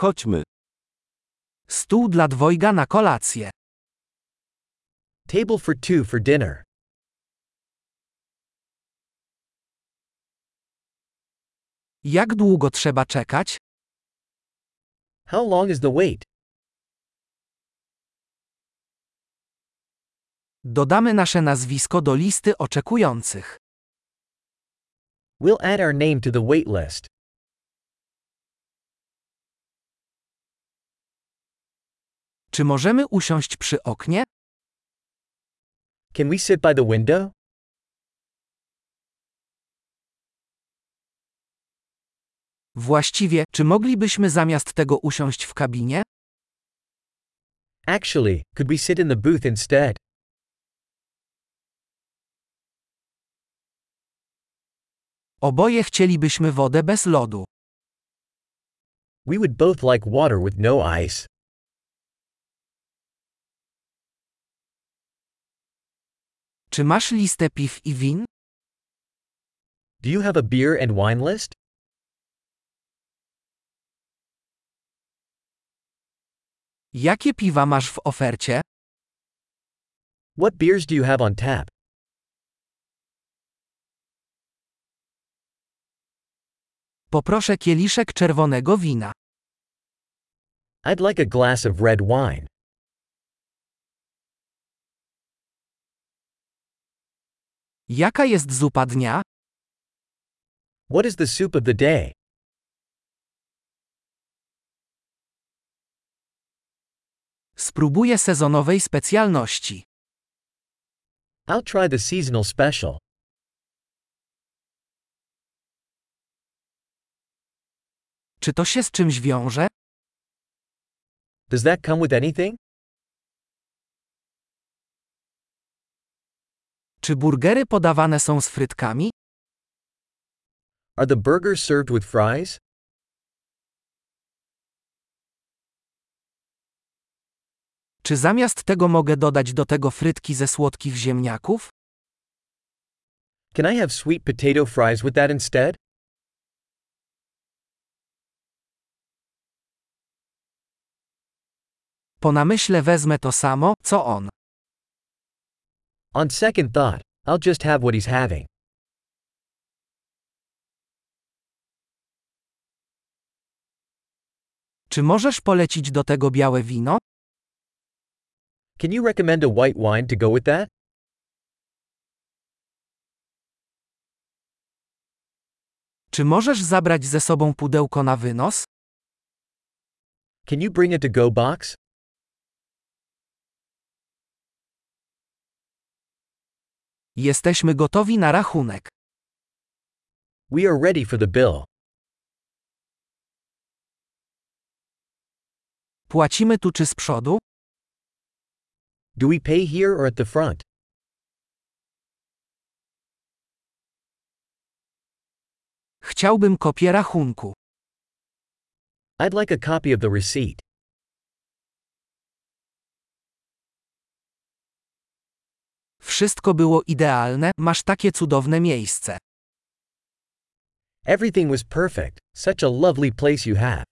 Chodźmy. Stół dla dwojga na kolację. Table for two for dinner. Jak długo trzeba czekać? How long is the wait? Dodamy nasze nazwisko do listy oczekujących. We'll add our name to the wait list. Czy możemy usiąść przy oknie? Can we sit by the window? Właściwie, czy moglibyśmy zamiast tego usiąść w kabinie? Actually, could we sit in the booth instead? Oboje chcielibyśmy wodę bez lodu. We would both like water with no ice. Czy masz listę piw i win? Do you have a beer and wine list? Jakie piwa masz w ofercie? What beers do you have on tap? Poproszę kieliszek czerwonego wina. I'd like a glass of red wine. Jaka jest zupa dnia? What is the soup of the day? Spróbuję sezonowej specjalności. I'll try the seasonal special. Czy to się z czymś wiąże? Does that come with anything? Czy burgery podawane są z frytkami? Are the burgers served with fries? Czy zamiast tego mogę dodać do tego frytki ze słodkich ziemniaków? Can I have sweet potato fries with that instead? Po namyśle wezmę to samo, co on. On second thought, I'll just have what he's having. Czy możesz polecić do tego białe wino? Can you recommend a white wine to go with that? Czy możesz zabrać ze sobą pudełko na wynos? Can you bring a to go box? Jesteśmy gotowi na rachunek. We are ready for the bill. Płacimy tu czy z przodu? Do we pay here or at the front? Chciałbym kopię rachunku. I'd like a copy of the receipt. Wszystko było idealne, masz takie cudowne miejsce. Everything was perfect. Such a lovely place you have.